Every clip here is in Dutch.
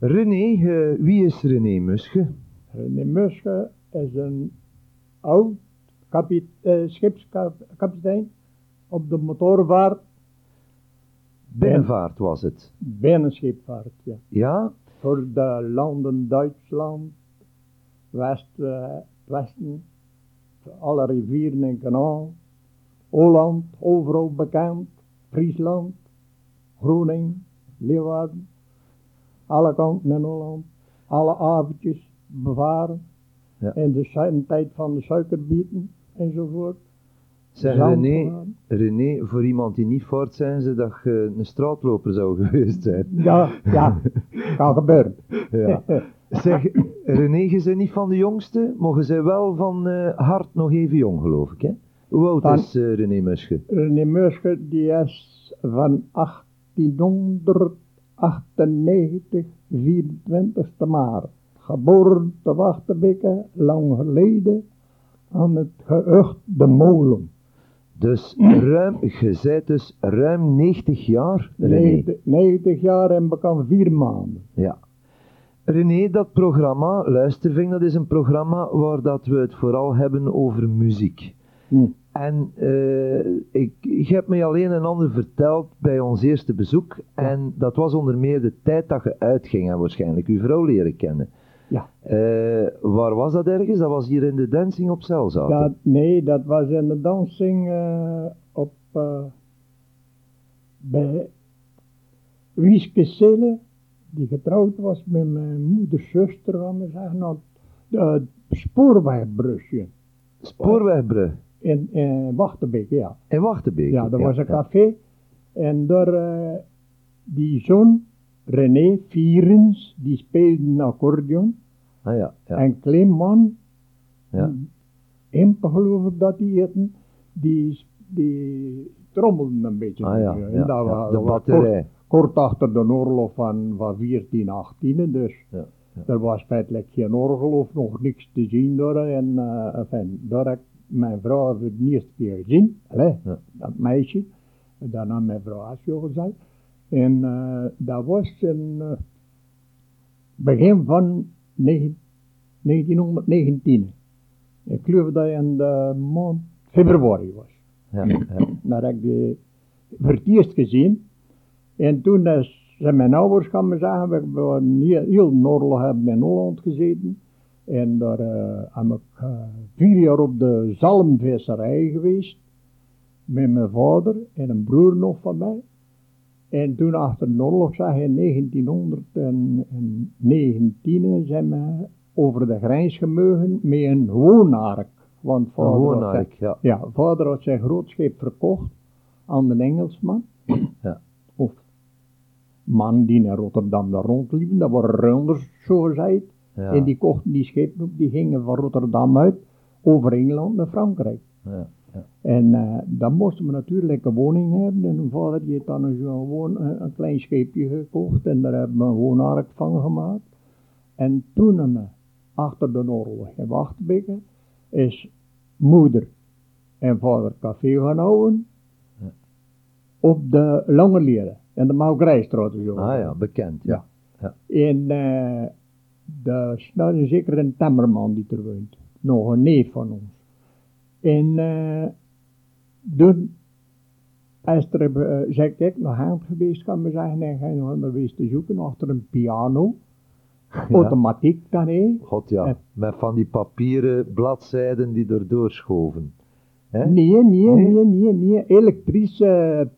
René, eh, wie is René Musche? René Musche is een oud kapi- eh, schipskapitein op de motorvaart, Binnenvaart was het. binnenscheepvaart, ja. Ja? Voor de landen Duitsland, West, eh, Westen, alle rivieren en kanaal, Holland, overal bekend, Friesland, Groningen, Leeuwarden, alle kanten in Holland, alle avondjes bevaren, Ja. in de tijd van de suikerbieten enzovoort. Zeg René. René, voor iemand die niet voort zijn ze dat je een straatloper zou geweest zijn. Ja, ja, kan gebeuren. Ja. Zeg, René, je bent niet van de jongste, maar je bent wel van eh, hart nog even jong, geloof ik, hè? Hoe oud Van- is eh, René Musche? René Musche die is van 1898, 24 maart. Geboren te Wachtenbeke, lang geleden, aan het gehucht De Molen. Dus ruim, je bent dus ruim 90 jaar, René. 90, 90 jaar en bekend vier maanden. Ja. René, dat programma, Luisterving, dat is een programma waar dat we het vooral hebben over muziek. Hm. En eh, ik, heb mij alleen en ander verteld bij ons eerste bezoek. En dat was onder meer de tijd dat je uitging en waarschijnlijk uw vrouw leren kennen. Ja. Eh, waar was dat ergens? Dat was hier in de dancing op. Dat, nee, dat was in de dansing eh, op bij Wieske Sille, die getrouwd was met mijn moeders zuster, gaan we zeggen, op de spoorwegbrugje Spoorwegbrug in, in Wachtenbeek, ja. in Wachtenbeek. Ja, dat was een café en daar eh, die zoon, René Vierens, die speelde een accordeon Ah ja, ja. en Kleeman, ja. Impe geloof ik dat die heten, die, die trommelden een beetje. Ah ja, En dat was- de batterij. Kort, kort achter de oorlog van, van 1418, dus Ja, ja. er was feitelijk geen orgel of nog niks te zien daar. En enfin, daar heb ik mijn vrouw voor de eerste keer gezien, Allee, Ja. dat meisje. Daarna mijn vrouw Asjo gezegd. En eh, dat was in eh, begin van negen- 1919. Ik geloof dat in de maand februari was. Ja, ja. Daar heb ik die voor het eerst gezien. En toen is, zijn mijn ouders gaan me zeggen, we we waren heel, heel Noorlog hebben in Holland gezeten. En daar eh, heb ik eh, vier jaar op de zalmvisserij geweest. Met mijn vader en een broer nog van mij. En toen achter de oorlog zag in 1919 zijn we over de grens gemogen met een woonark. Want Een vader had woonark, ja. ja, vader had zijn grootschip verkocht aan de Engelsman. Ja. Of man die in Rotterdam daar rondliepen, dat waren ruilers, zo gezegd. Ja, En die kochten die schepen op, die gingen van Rotterdam uit over Engeland naar Frankrijk. ja, ja. En eh, dan moesten we natuurlijk een woning hebben. En mijn vader die heeft dan een, woon, een, een klein scheepje gekocht en daar hebben we een woonark van gemaakt. En toen we, achter de oorlog in Wachtbeke, is moeder en vader café gaan houden Ja. op de Lange Leren en de Maugrijstraat. Ah ja, bekend, ja. En eh daar is nou zeker een timmerman die er woont. Nog een neef van ons. En eh toen is er, eh, zeg ik, nog aan geweest, kan me zeggen, en je nog onderwijs te zoeken achter een piano. Automatiek dan. God ja, Eh. met van die papieren bladzijden die erdoor schoven. Hè? Nee, nee, Nee? nee, nee, nee, elektrische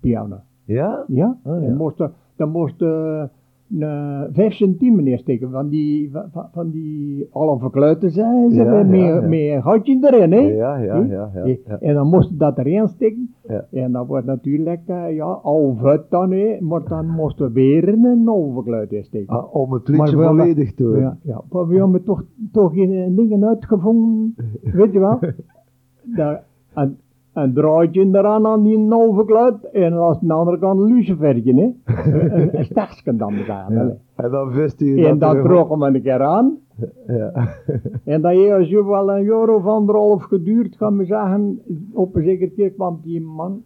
piano. Ja? Ja, ja. dan moest er, dan moest een 5 centimeter steken van die, van, van die alle verkluiten zijn ze, Ja, met, ja, erin, hè. Ja, ja, ja, ja. En dan moest je dat erin steken. En dat wordt natuurlijk, eh, ja, al vet dan, hè. Maar dan moest er weer een overkluit in steken. Ah, om het liedje volledig te. Ja, ja, maar we hebben toch, toch eh, dingen uitgevonden, weet je wel. Daar, een, een draadje eraan aan die overkluit en als de andere kant een lucifertje, hè. een, dan. Ja. En dan vist u En dat drogen we een keer aan. Ja. En dat heeft zo wel een jaar of anderhalf geduurd, gaan we zeggen. Op een zeker keer kwam die man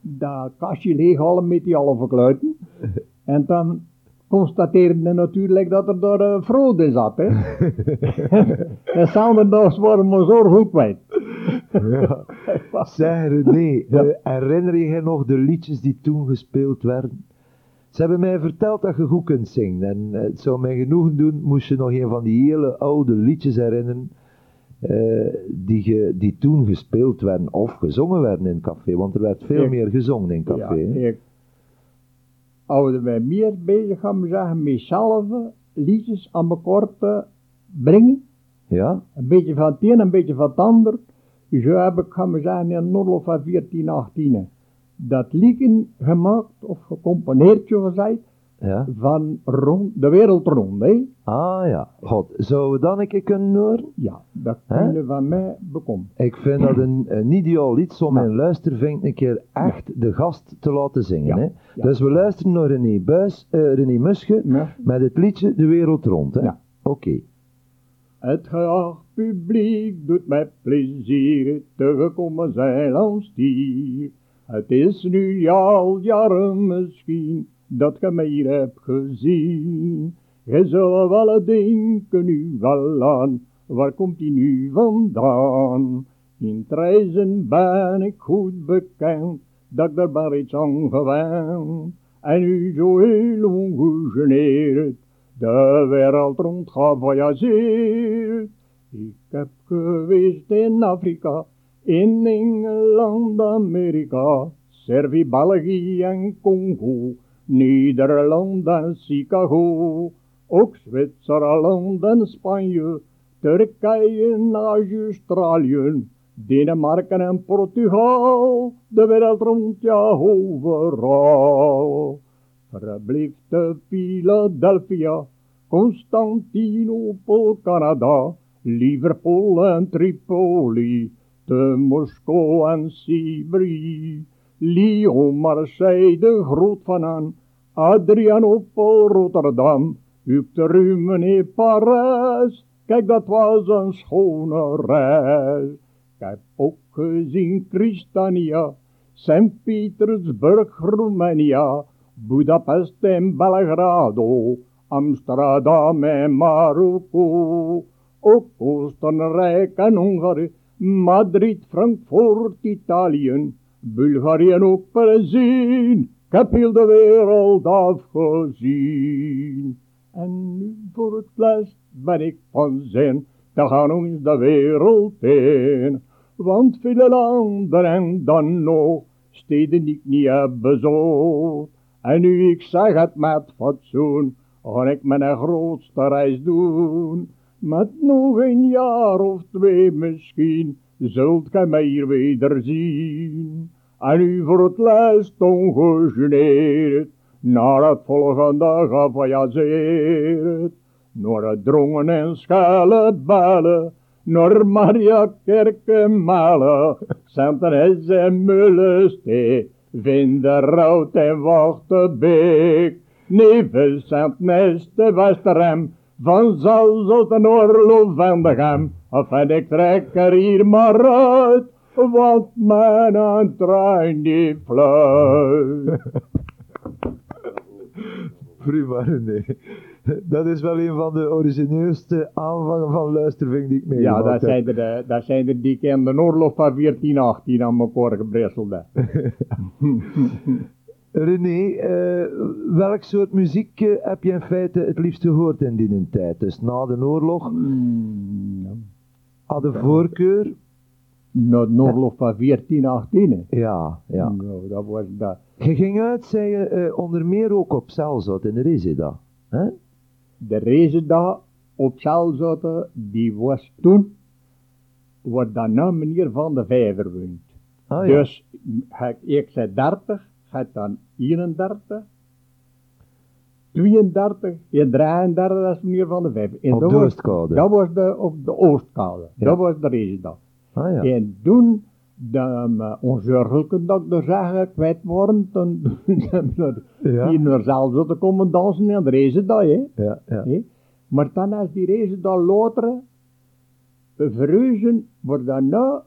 dat kastje leeghalen met die halve kluiten. En dan constateerde natuurlijk dat er daar uh, fraude in zat. Hè. en Sanderdags waren we zorg ook kwijt. Ja. Zeg René, Ja. eh, herinner je je nog de liedjes die toen gespeeld werden? Ze hebben mij verteld dat je goed kunt zingen. En eh, het zou mij genoegen doen, moest je nog een van die hele oude liedjes herinneren. eh, die, ge, die toen gespeeld werden of gezongen werden in café. Want er werd veel Ik- meer gezongen in café. Ja, ik oude wij meer bezig gaan we zeggen met zelf liedjes aan elkaar te brengen. ja? Een beetje van het een, een beetje van het ander. Zo heb ik, gaan we zeggen, in Noorlof van 14, 18 dat liedje gemaakt of gecomponeerd, zo gezegd, ja. van rond, de wereld rond. Hè? Ah ja, god. We dan een keer kunnen horen? Ja, dat kunnen van mij bekomen. Ik vind dat een, een ideaal lied om Ja. mijn luistervink een keer echt de gast te laten zingen. Hè? Dus we luisteren naar René, Buis, René Musche met het liedje De Wereld Rond. Hè? Oké. Het geacht publiek doet mij plezier te gekomen zijn als dier. Het is nu al jaren misschien dat ge mij hier hebt gezien. Je zult wel denken nu wel aan, waar komt die nu vandaan? In Treizen ben ik goed bekend, dat ik daar maar iets aan gewend. En nu zo heel ongegeneerd de wereld rond gevoyageerd. Ik heb geweest in Afrika, in Engeland, Amerika, Servië, België en Congo, Nederland en Chicago, ook Zwitserland en Spanje, Turkije en Australië, Denemarken en Portugal, de wereld rond, ja overal. Verbleef te Philadelphia, Constantinopel, Canada, Liverpool en Tripoli, te Moskou en Sibri, Lyon, Marseille, de Groot van Aan, Adrianopel, Rotterdam, Ucterum in Parijs, kijk dat was een schone reis. Ik heb ook gezien Christiania, Sint-Petersburg, Roemenia, Budapest en Belgrado, Amsterdam en Marokko, ook Oostenrijk en Hongarije, Madrid, Frankfurt, Italië, Bulgarije ook Perzien. Ik heb heel de wereld afgezien. En nu voor het laatst ben ik van zin te gaan ons de wereld in. Want vele landen en dan nog steden ik niet heb bezocht. En nu ik zeg het met fatsoen, ga ik mijn grootste reis doen. Met nog een jaar of twee misschien, zult gij mij wederzien. En u voor het laatst ongegeneerd, naar het volgende gevoyageerd. Naar het drongen en schelle bellen, naar Maria Kerken malen, Santenes en Mullestee, Vinderhout en Wachtenbeek, Nevel, Santnes, de Westerhem, van Zalzo ten Oorloof en de Gem, of en ik trek er hier maar uit, want mijn trein die fluit. Prima René. Dat is wel een van de origineelste aanvangen van luistervink die ik Ja, heb. zijn er, eh, dat zijn er die ik in de oorlog van 1418 aan elkaar gebristeld heb. René, eh, welk soort muziek eh, heb je in feite het liefst gehoord in die tijd? Dus na de oorlog, Mm, ja. had de voorkeur? Na de oorlog van 1418. Ja, ja. Nou, dat was dat. Je ging uit, zei je, eh, onder meer ook op Celzot in de Reseda. hè? De reizen daar op Zelzotte, die was toen, wordt dan nou meneer Van de Vijver woont. Ah, ja. Dus ik zei 30, gaat dan 31, 32 en 33, dat is meneer Van de. En Op dat de was- Oostkade. Dat was de, op de Oostkade. Ja. Dat was de daar. Ah, ja. En toen de, uh, onzorgelijke dokter zeggen kwijt worden, toen zijn we Ja. hier naar Zelzotte komen dansen en de reizen daar, hè. Ja, ja. Hè? Maar dan als die daar later verhuizen, wordt dan nou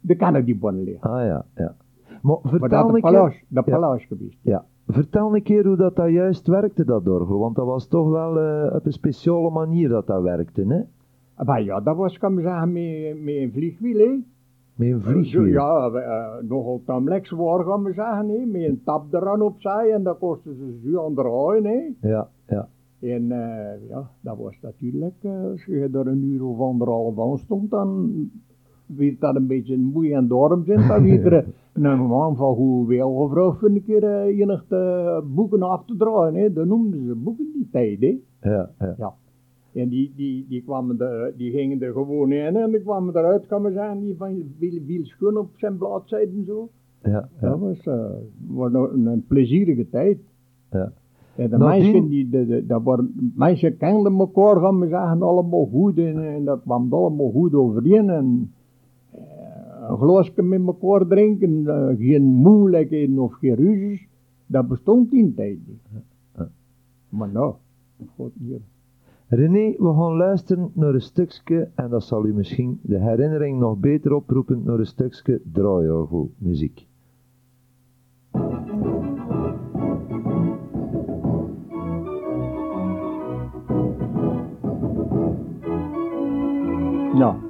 de Kennedy-bonnen liggen. Ah ja, ja. Maar Maar vertel dat een de palace, de Ja. palace geweest. Ja, Vertel een keer hoe dat, dat juist werkte, dat orgel. Want dat was toch wel eh, op een speciale manier dat dat werkte, hè? Maar ja, dat was, kan ik zeggen, met, met een vliegwiel, hè. Met een vliegwiel. Ja, uh, nogal tamelijk zwaar, kan ik zeggen, hè. Met een tap eraan opzij en dat kostte ze zo aan hè. Ja, ja. En eh, ja, dat was natuurlijk, eh, als je er een uur of anderhalf aan stond, dan werd dat een beetje een moeie en dorm zijn. Er een man van hoe wel gevraagd voor een keer uh, enig te boeken af te draaien. Hè. Dat noemden ze boeken die tijd. Hè. Ja, ja. En die, die, die, kwamen de, die gingen er gewoon in en die kwamen eruit, kan maar zeggen, die van wiel schoon op zijn bladzijde en zo. Ja, ja. Dat was, uh, was een, een plezierige tijd. Ja. En de Nadien- mensen, die, de, de, dat waren, mensen kenden elkaar, gaan we zeggen, allemaal goed. En, en dat kwam allemaal goed overeen. En, eh, een glaasje met elkaar drinken, eh, geen moeilijkheden of geen ruzies, dat bestond in die tijd niet. Ja. Maar nou, God hier. René, we gaan luisteren naar een stukje, en dat zal u misschien de herinnering nog beter oproepen, naar een stukje draaiorgelmuziek. Ja.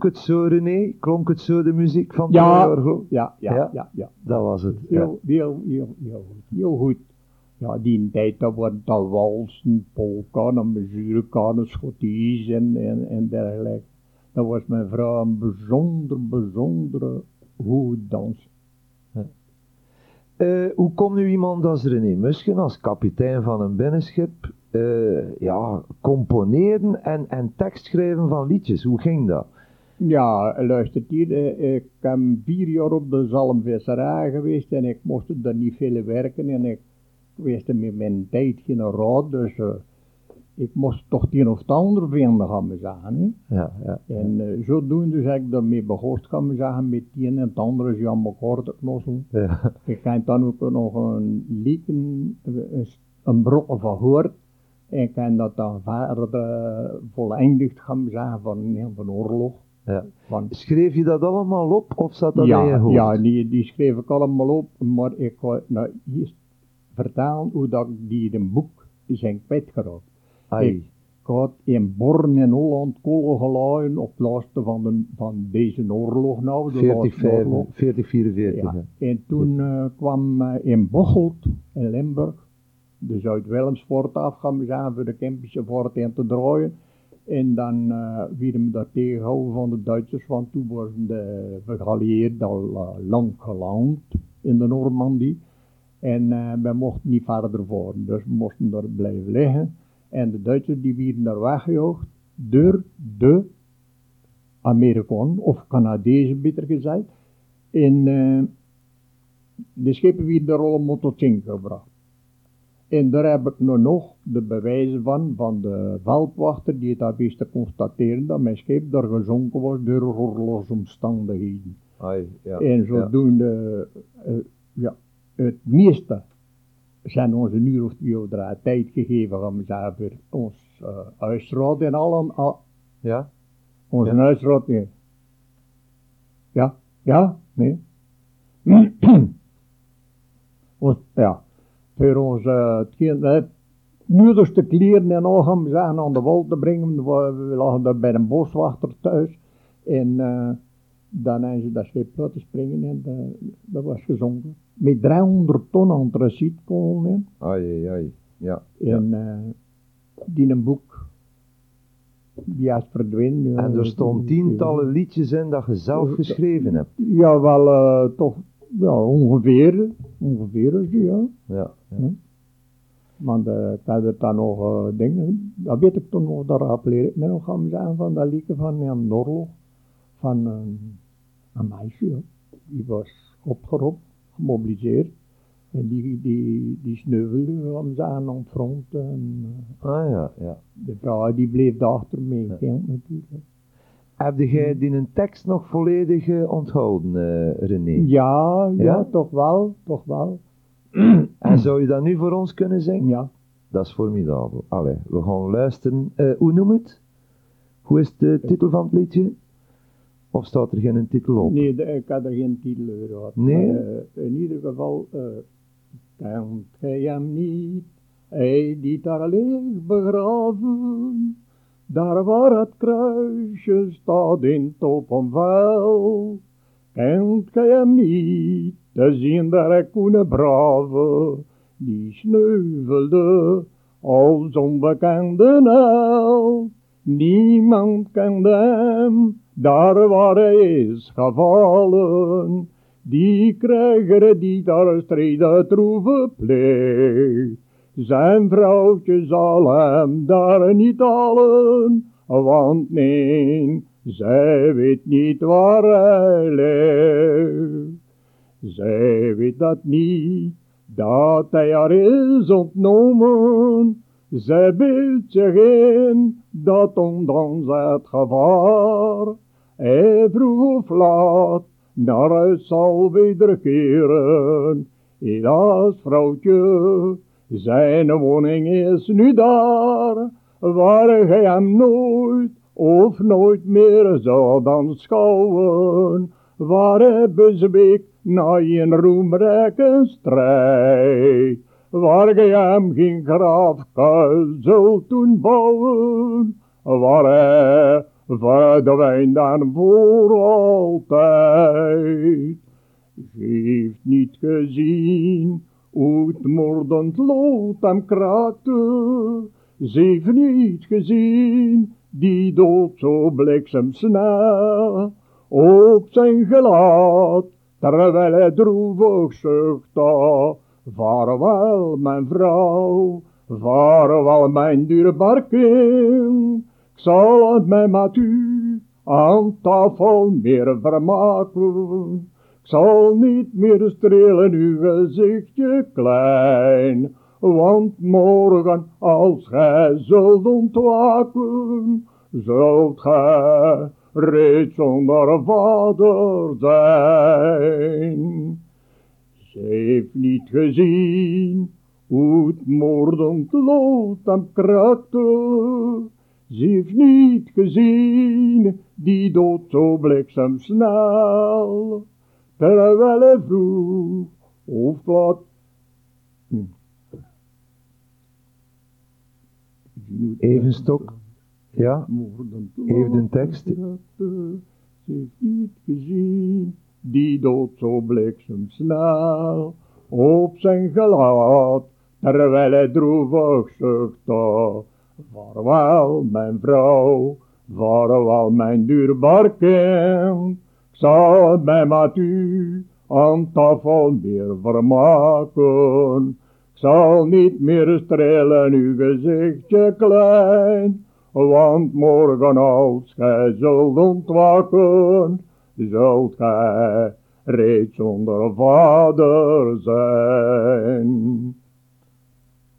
Klonk het zo, René? Klonk het zo, de muziek van Ja. draaiorgel? Ja, ja, Ja? ja, ja. Dat was het. Heel, heel, heel, heel goed. Heel goed. Ja, die tijd, dat waren dat walsen, polka, een mazurka, een schotties en, en, en dergelijke. Dat was mijn vrouw een bijzonder, bijzondere goede dans. Eh, hoe komt nu iemand als René Musken, als kapitein van een binnenschip, eh, ja, componeren en, en tekst schrijven van liedjes? Hoe ging dat? Ja, luister hier, eh, ik ben vier jaar op de zalmvisserij geweest en ik moest er niet veel werken en ik wist er met mijn tijd geen raad, dus eh, ik moest toch het een of het ander vinden, gaan we zeggen. Hè? Ja, ja. En eh, zodoende zeg ik daarmee begonnen, gaan we zeggen, met het een en het andere is aan elkaar te knosselen. ja. Ik heb dan ook nog een lieken, een, een brok van gehoord. En ik heb dat dan verder eh, voleindigd, gaan we zeggen, van een van oorlog. Ja. Schreef je dat allemaal op of zat dat in je ja, hoofd? ja die, die schreef ik allemaal op, maar ik ga nou, hier vertellen hoe dat ik die in een boek zijn kwijtgeraakt. Ik had in Born in Holland kolen gelaaien op het laatste van, de, van deze oorlog nou, de 40, laatste 45, oorlog. 40, 44. Ja. En toen eh, kwam eh, in Bocholt, in Limburg, de Zuid-Willemsvoort af, gaan we zeggen, voor de Kempische voort in te draaien. En dan uh, werden we daar tegengehouden van de Duitsers, want toen waren de geallieerden al eh, lang geland in de Normandie. En eh, we mochten niet verder voren, dus we moesten daar blijven liggen. En de Duitsers die werden daar weggejaagd door de Amerikanen, of Canadezen beter gezegd. En eh, de schepen werden daar allemaal tot zinken gebracht. En daar heb ik nu nog de bewijzen van, van de veldwachter die het wist te constateren dat mijn schip daar gezonken was door oorlogsomstandigheden. Ai, ja. En ja. zodoende, eh, ja, het meeste zijn onze een uur of twee of drie tijd gegeven om zeggen, voor ons uh, huisraad en allen, al, Ja? onze Ja. huisraad, nee. Ja, ja, nee. Ja, voor ons, uh, hetgeen, uh, moederste kleren en al gaan we zeggen aan de wal te brengen. We, lagen daar bij een boswachter thuis. En eh, dan hebben ze dat schip laten springen en eh, dat was gezonken. Met 300 ton antraciet kon in. Ai, ai. Ja. ja. En eh, die een boek, die is verdwenen. En er eh, stond tientallen liedjes in dat je zelf geschreven hebt. Ja, wel toch, ja, ongeveer. Ongeveer is die, ja. Ja. ja. Want uh, ik had het dan nog uh, dingen, dat weet ik toen nog, daar rappeleer ik me nog aan zijn van dat liedje van Jan Norlo, van een, een meisje, die was opgeroepen, gemobiliseerd. En die, die, die sneuvelde om ze aan het front. En Ah ja, ja. de vrouw die bleef daarachter mee, ja. natuurlijk. Heb jij die een tekst nog volledig uh, onthouden, René? Ja, ja, ja, toch wel, toch wel. En zou je dat nu voor ons kunnen zingen? Ja. Dat is formidabel. Allee, we gaan luisteren. Uh, hoe noem het? Hoe is de titel van het liedje? Of staat er geen titel op? Nee, de, ik had er geen titel over gehad. Nee? Maar, uh, in ieder geval, uh, kent gij hem niet, hij die daar ligt begraven, daar waar het kruisje staat in top vuil. Kent gij hem niet, te zien daar brave, die sneuvelde als onbekende held. Niemand kende hem, daar waar hij is gevallen. Die krijger die daar strijden troeven pleegt. Zijn vrouwtje zal hem daar niet halen, want nee, zij weet niet waar hij leeft. Zij weet dat niet, dat hij haar is ontnomen. Zij beeldt zich in, dat ondanks het gevaar, hij vroeg of laat naar huis zal wederkeren. Helaas, vrouwtje, zijn woning is nu daar, waar hij hem nooit of nooit meer zal dan schouwen, waar hij bezweek na een roemrijke strijd, waar gij hem geen grafkuil zult doen bouwen, waar hij verdwijnt dan voor altijd. Heeft niet gezien hoe het moordend lood hem kraakte, ze heeft niet gezien die dood zo bliksemsnel op zijn gelaat, terwijl droevig zuchtte. Vaarwel, mijn vrouw, vaarwel, mijn dierbaar kind. Ik zal het mij met u aan tafel meer vermaken. Ik zal niet meer strelen uw gezichtje klein. Want morgen, als gij zult ontwaken, zult gij reeds zonder vader zijn. Ze heeft niet gezien hoe het moordend lood hem kraakte. Ze heeft niet gezien die dood zo bliksemsnel, terwijl hij vroeg of laat. Hm. Even stok. Ja, even de tekst. Heeft niet gezien die dood zo bliksemsnel op zijn gelaat, terwijl hij droevig zuchtte. Vaarwel, mijn vrouw, vaarwel, mijn duurbaar kind, ik zal mij met u aan tafel meer vermaken. Ik zal niet meer strelen uw gezichtje klein, want morgen als gij zult ontwaken, zult gij reeds zonder vader zijn.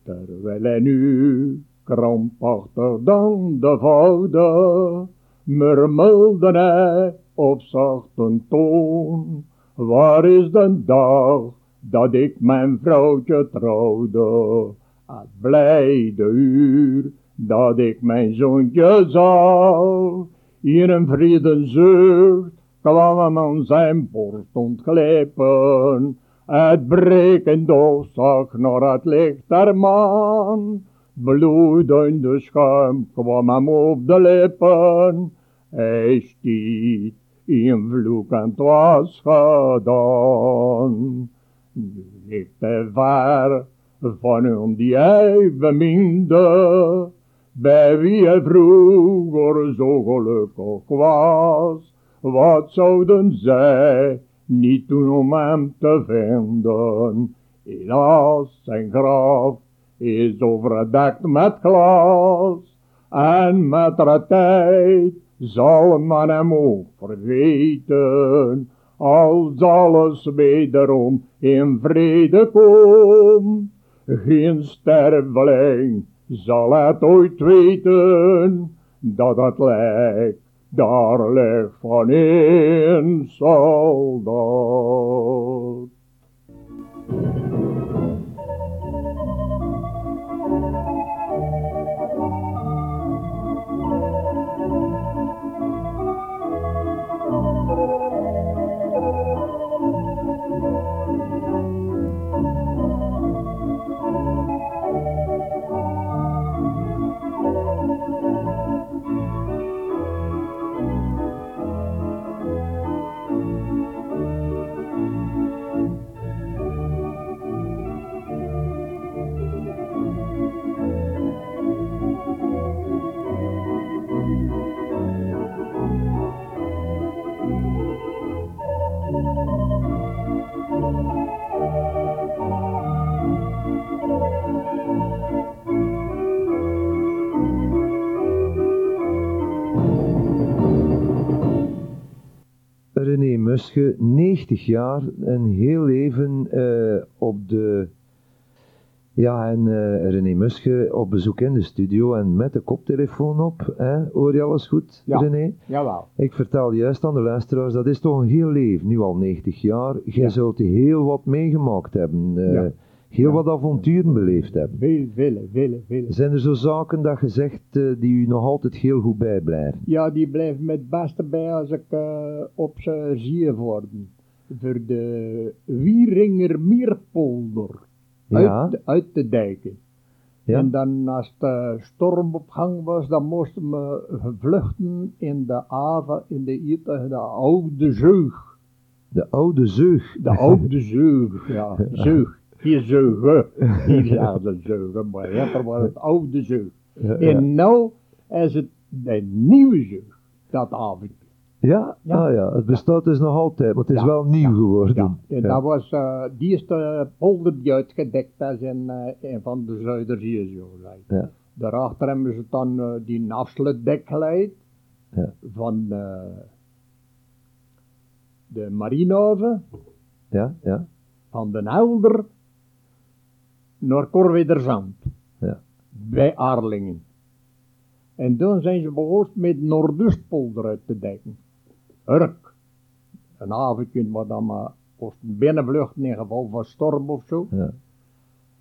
Terwijl hij nu krampachtig dan de voude, murmelde hij op zachte toon. Waar is de dag dat ik mijn vrouwtje trouwde? Het blijde uur dat ik mijn zoontje zag. In een vrede zucht kwam hem aan zijn borst ontglepen. Het brekend oog zag naar het licht der maan. Bloedende schuim kwam hem op de lippen. Hij stiet in vloek en het was gedaan. Nu ligt ver van hun die hij beminde, bij wie hij vroeger zo gelukkig was. Wat zouden zij niet doen om hem te vinden? Helaas, zijn graf is overdekt met glas. En met de tijd zal men hem ook vergeten. Als alles wederom in vrede komt. Geen sterveling zal het ooit weten. Dat het lijk daar ligt van een soldaat. René Musche, 90 jaar, een heel leven eh, op de... Ja, en eh, René Musche op bezoek in de studio en met de koptelefoon op. Hè? Hoor je alles goed, Ja. René? Jawel. Ik vertel juist aan de luisteraars, dat is toch een heel leven, nu al 90 jaar. Je Ja. zult heel wat meegemaakt hebben, eh, Ja. Heel wat avonturen beleefd hebben. Veel, vele, vele, vele. Zijn er zo zaken dat je zegt eh, die u nog altijd heel goed bijblijven? Ja, die blijft met het beste bij als ik eh, op ze zie worden. Voor de Wieringer Meerpolder. Ja. Uit, uit de dijken. Ja. En dan als de storm op gang was, dan moesten we vluchten in de haven, in de Ite, de oude zeug. De oude zeug. De oude zeug, ja, zeug. Hier zeugen, hier zeggen zeugen, maar eerder was het oude zeug. En nou is het de nieuwe zeug, dat avond. Ja? Ja. Ah, ja, het bestaat dus nog altijd, maar het is Ja, wel nieuw geworden. Ja, en dat was eh, die eerste polder die uitgedekt is in, eh, in van de Zuiderzee. Zo. Ja. Daarachter hebben ze dan eh, die afsluitdek geleid van de Marinehaven, Ja, ja, van den Helder naar Corwederzand, ja. bij Aarlingen. En toen zijn ze begonnen met Noordoostpolder uit te dekken. Urk. Een avondje wat dan maar kost binnenvluchten in geval van storm of zo. ja.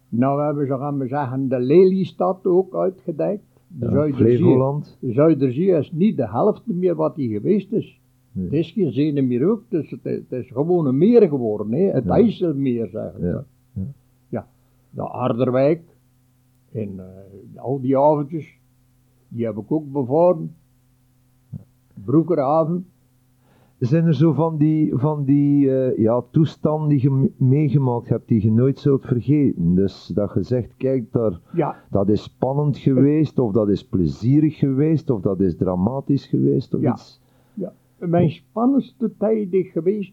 Nou hebben ze, gaan we zeggen, de Lelystad ook uitgedekt. De ja. Zuiderzee. Flevoland. De Zuiderzee is niet de helft meer wat die geweest is. Nee. Het is geen zee meer ook, dus het is, het is gewoon een meer geworden, hè? het Ja. IJsselmeer zeggen Ja. ze. Ja. De Aarderwijk en eh, al die avondjes, die heb ik ook bevaren. Broekerhaven, Zijn er zo van die, van die eh, ja, toestanden die je me- meegemaakt hebt, die je nooit zult vergeten? Dus dat je zegt, kijk, daar, ja, dat is spannend geweest, of dat is plezierig geweest, of dat is dramatisch geweest, of Ja. iets. ja. Mijn spannendste tijd is geweest,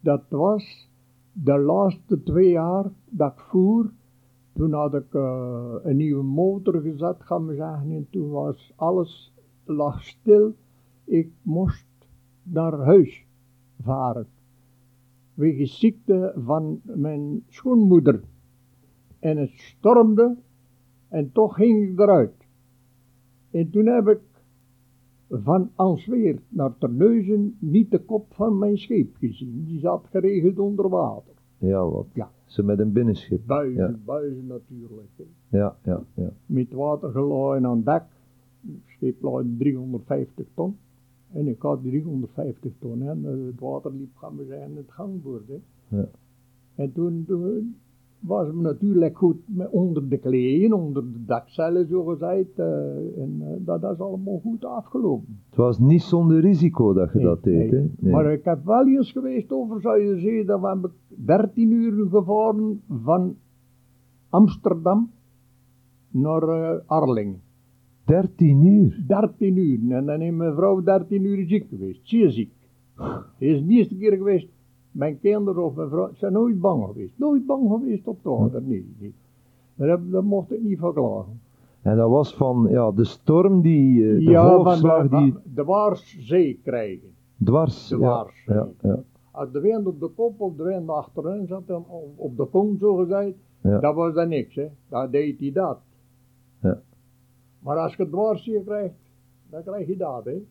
dat was de laatste twee jaar dat ik voer. Toen had ik eh, een nieuwe motor gezet, gaan we zeggen, en toen was alles lag stil. Ik moest naar huis varen. Wegens ziekte van mijn schoonmoeder. En het stormde En toch ging ik eruit. En toen heb ik van Answeer naar Terneuzen niet de kop van mijn scheep gezien. Die zat geregeld onder water. Ja, wat? Ja. Ze met een binnenschip. Buizen, Ja. buizen natuurlijk. hè. Ja, ja, ja. Met water gelooid aan dek. Schip lag 350 ton. En ik had 350 ton. En het water liep, gaan we zeggen, het gangboord. Hè. Ja. En toen, toen was het natuurlijk goed met onder de kleden, onder de dakcellen zo gezegd. eh, en eh, dat, dat is allemaal goed afgelopen. Het was niet zonder risico dat je Nee, dat deed, nee. hè? Nee. Maar ik heb wel eens geweest over Zuiderzee, dat we hebben 13 uur gevaren van Amsterdam naar eh, Arling. 13 uur. 13 uur. En dan is mijn vrouw 13 uur ziek geweest, zeer ziek. Het is de eerste keer geweest, mijn kinderen of mijn vrouw zijn nooit bang geweest. Nooit bang geweest op het water, nee. nee. Daar, heb- daar mocht ik niet verklagen. En dat was van ja, de storm die, eh, de ja, van golfslag de, die van de Waarszee krijgen. dwars. de ja, ja, ja, Als de wind op de kop of de wind achterin zat, op- de kom zo gezegd, dat was dan niks, hè. Dan deed hij dat. Ja. Maar als je dwarszeer krijgt, dan krijg je dat, hè.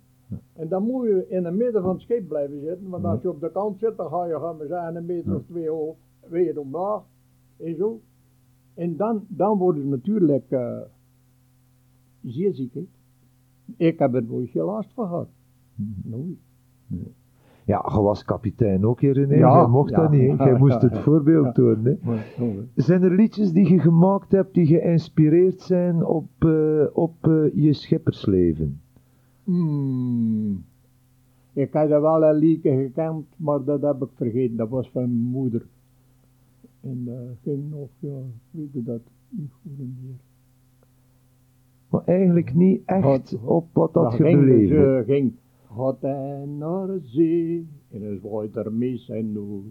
En dan moet je in het midden van het schip blijven zitten, want als je op de kant zit, dan ga je, gaan we zeggen, een meter of twee hoog, weer omlaag, en zo. En dan, dan worden ze natuurlijk eh, zeer ziek. Ik heb er nooit geen last van gehad. Nooit. Ja, je was kapitein ook hier in Ja, Je mocht ja, dat niet, ja, Jij moest het voorbeeld tonen. Zijn er liedjes die je gemaakt hebt die geïnspireerd zijn op, eh, op eh, je schippersleven? Hmm. Ik had er wel een liedje gekend, maar dat heb ik vergeten. Dat was van mijn moeder. En dat ging nog, ja, ik weet dat niet goed meer. Maar eigenlijk niet echt op wat dat je ging, dus, eh, ging, hij naar de zee, en het waait er mis en nood.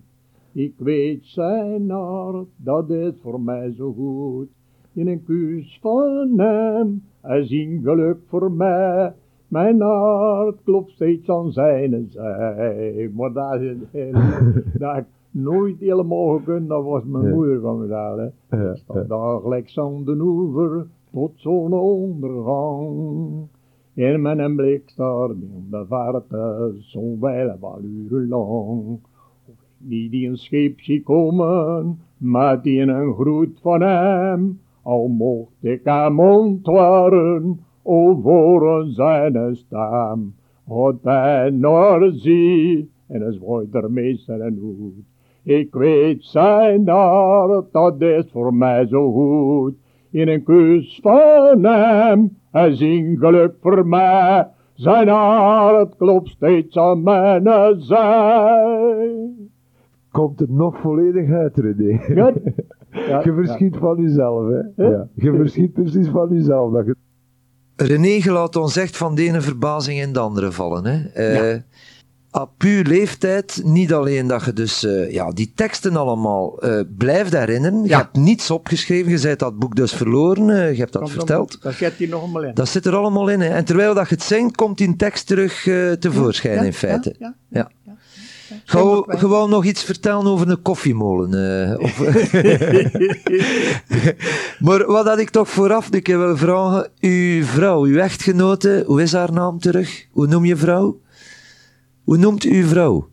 Ik weet zijn hart, dat is voor mij zo goed. In een kus van hem, hij is een geluk voor mij. Mijn hart klopt steeds aan zijn zij. Maar dat, is, ik nooit helemaal gekund, dat was mijn Ja. moeder van mezelf. hè. Ja, Sta dagelijks aan de oever tot zonsondergang. En met een blik staat in de zo'n wijle wel urenlang. Of ik niet in een schip zie komen, met in een groet van hem. Al mocht ik hem ontwaren, over zijn stem. Naar de zee, en is waait er meester en hoed. Ik weet zijn hart, dat is voor mij zo goed. In een kus van hem, hij een geluk voor mij. Zijn hart klopt steeds aan mijn zij. Komt er nog volledig uit, René. Goed? Ja, je verschiet van jezelf, hè? Ja. Je verschiet precies van jezelf. Dat je... René, ons echt van de ene verbazing in de andere vallen. Hè? Eh, Op uw leeftijd, niet alleen dat je dus eh, ja, die teksten allemaal eh, blijft herinneren. Je hebt niets opgeschreven, je zei dat boek dus verloren, eh, je hebt dat Komt verteld. Dat zet hij nog eenmaal in. Dat zit er allemaal in. Hè? En terwijl dat je het zingt, komt die tekst terug tevoorschijn Ja, in feite. Ja, Gewoon, gewoon nog iets vertellen over een koffiemolen. eh, of, maar wat had ik toch vooraf een keer wil vragen. Uw vrouw, uw echtgenote, hoe is haar naam terug? Hoe noem je vrouw? Hoe noemt uw vrouw?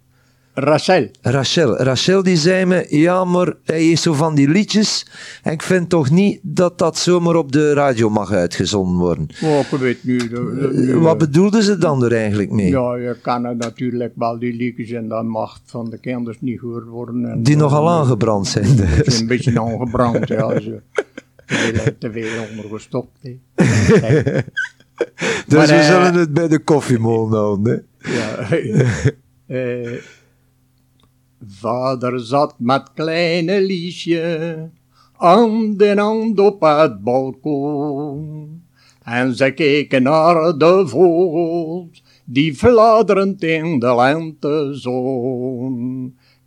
Rachel. Rachel. Rachel die zei me, ja maar hij is zo van die liedjes en ik vind toch niet dat dat zomaar op de radio mag uitgezonden worden. Oh, ik weet nu. de- de- nu, Wat eh, bedoelden ze dan er eigenlijk mee? Ja, je kan natuurlijk wel die liedjes en dan mag het van de kinders niet gehoord worden. En, Die eh, nogal aangebrand zijn dus. een beetje aangebrand, ja. Ze, te veel, ondergestopt. Dus Maar, we eh, zullen het bij de koffiemolen houden. Hè? Ja. eh, vader zat met kleine Liesje aan de hand op het balkon. En ze keken naar de vogels die fladderend in de lentezon.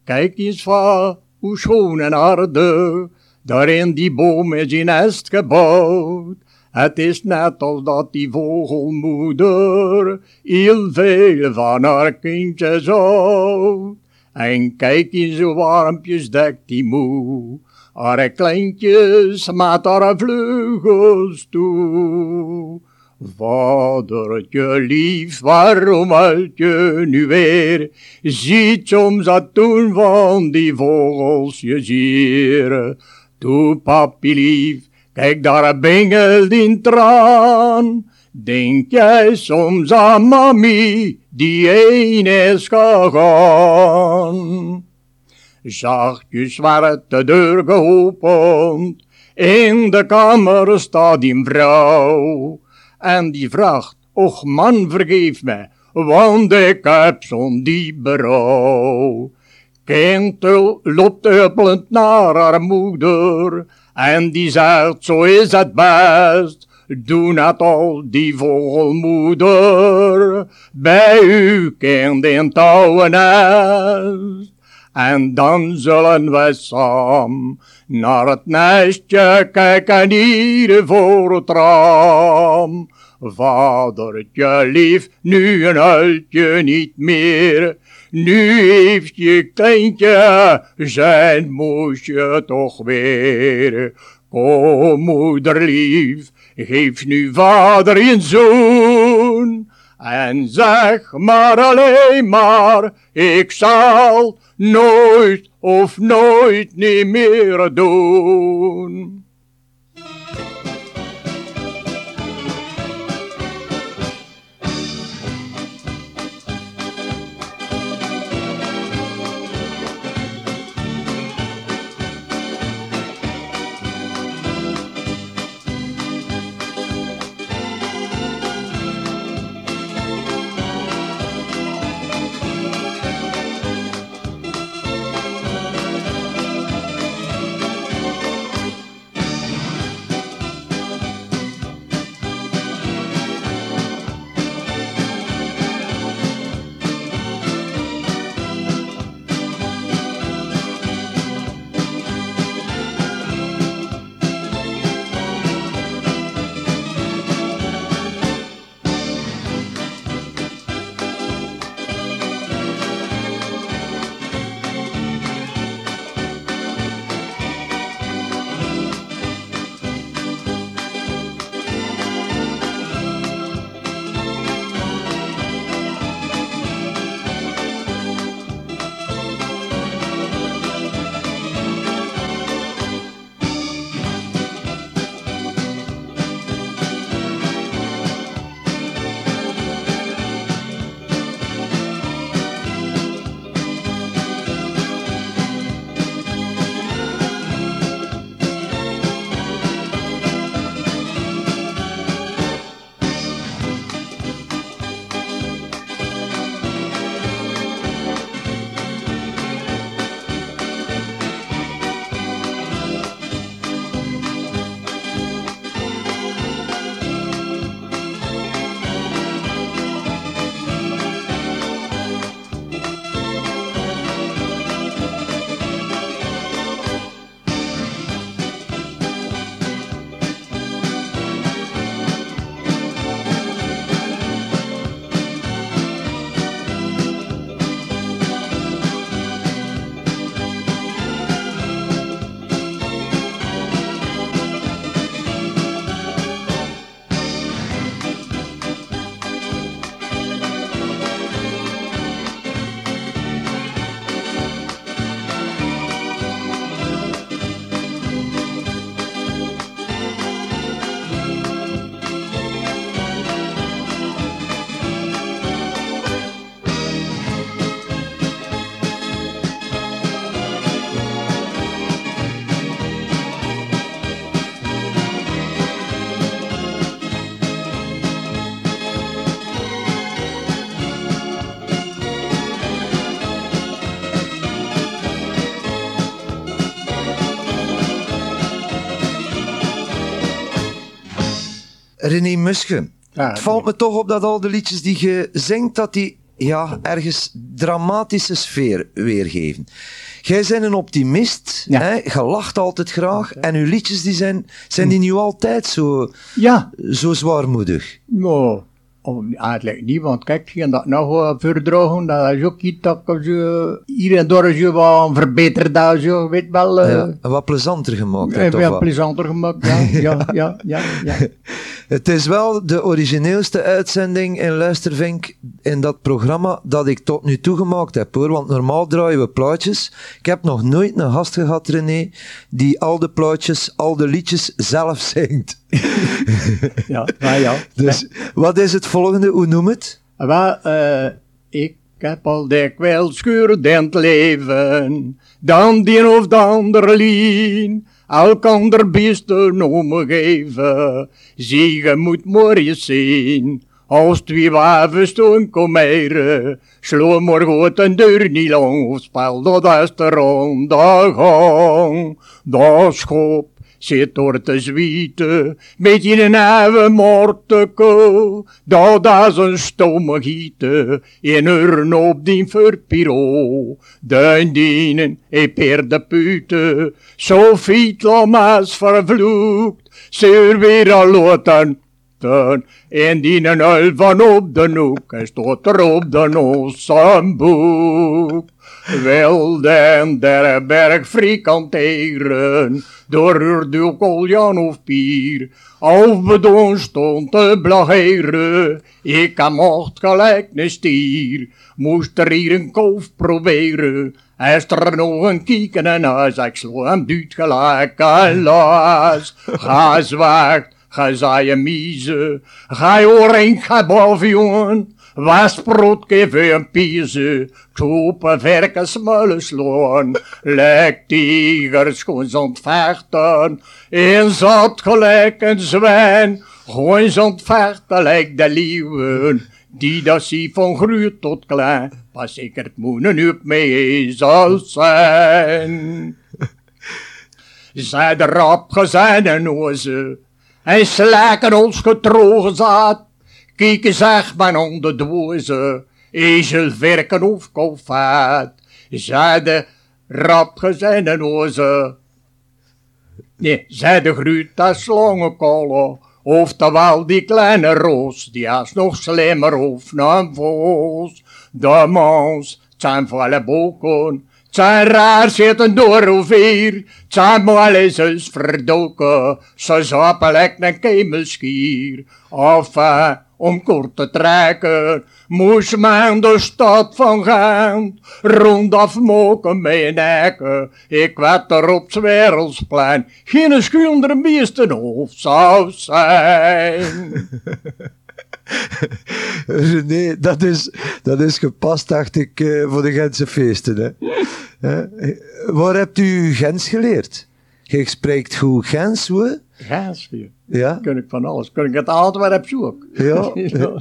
Kijk eens va, hoe schoon en aardig, daar in die boom is een nest gebouwd. Het is net als dat die vogelmoeder heel veel van haar kindjes houdt. En kijk eens hoe warmpjes dekt die moe, haar kleintjes met haar vleugels toe. Vadertje lief, waarom huilt je nu weer? Ziet soms dat toen van die vogels je zier. Toe, papi lief, kijk daar bengelt in traan. Denk jij soms aan mami, die een is gegaan? Zachtjes werd de deur geopend, in de kamer staat die vrouw. En die vraagt, och man vergeef mij, want ik heb zo'n die berouw. Kindel loopt huppelend naar haar moeder, en die zegt, zo is het best. Doe net al die vogelmoeder bij uw kind in En dan zullen we samen naar het nestje kijken hier voor het raam. Vadertje lief, nu een huiltje niet meer. Nu heeft je kleintje zijn moesje toch weer. Kom moederlief, geef nu vader je zoon. En zeg maar alleen maar, ik zal nooit of nooit niet meer doen. René Musche. het valt me toch op dat al de liedjes die je zingt, dat die ja, ergens dramatische sfeer weergeven. Jij bent een optimist, ja. hè? je lacht altijd graag. En uw liedjes die zijn, zijn die nu altijd zo, ja. zo zwaarmoedig? Nou, Of eigenlijk niet, want kijk, ging dat nog uh, verdragen, dat is ook iets dat zo, hier en daar zo wat verbeterd, dat zo, weet wel. Uh, ja, wat plezanter gemaakt. Ja, wat plezanter gemaakt, ja, ja, ja, ja, ja. Het is wel de origineelste uitzending in Luistervink in dat programma dat ik tot nu toe gemaakt heb hoor. Want normaal draaien we plaatjes. Ik heb nog nooit een gast gehad, René, die al de plaatjes, al de liedjes zelf zingt. ja, ja. Dus wat is het volgende? Hoe noem het? Wel, uh, ik heb al dikwijls schurend leven, dan die of de ander lien elkander beste om geven. Je moet morgen zien. Als twee waven stoen komeren, slo maar goed een deur niet lang, spel dat is de ronde gang. Dat schop zit door te zwieten, met in een even morteke, dat is een stomme gieten, in urn op die verpiro, duin dienen, e per de pute, zo fiet lamas vervloekt, zeer weer al loten, en die een van op de noek, en stoot er op de nos een boek. Wilden der berg frikanteren, door de koljan of pier, of bedoon stond te blageren, ik kan mocht gelijk een stier, moest er hier een koof proberen, is er nog een kieken en huis, ik slo hem gelijk aan las, ga zwaagt, ga zaaien mieze, ga je oren, ga boven was broodje een piezen, kopen verken smullen sloon, lek tigers gewoon ontvechten, en zat gelijk een zwijn, gewoon ontvechten lijkt de lieven, die dat zie van groeit tot klein, pas ik het moenen op mee zal zijn. Zij de rap gezijn en oze, en slaken ons getrogen zat, Kijk zeg maar onder de woeze, ezel verken of kofaat. Zij de rap gezijn en oze. Nee, zij de gruut dat slangenkolen. Oftewel die kleine roos, die is nog slimmer of een vos. De mans zijn volle boeken, zijn raar zitten door of hier, zijn mal is eens verdoken, ze zappen lek een kemelskier. Enfin, om kort te trekken, moest men de stad van Gent rondaf moken mijn nekken. Ik werd er op het wereldsplein geen schuilder hoofd zou zijn. nee, dat is, dat is gepast, dacht ik, uh, voor de Gentse feesten. Hè. Waar hebt u Gens geleerd? Je spreekt goed Gens, hoe? Gens, ja. Kun ik van alles. Kun ik het Antwerpen ook. Ja. ja.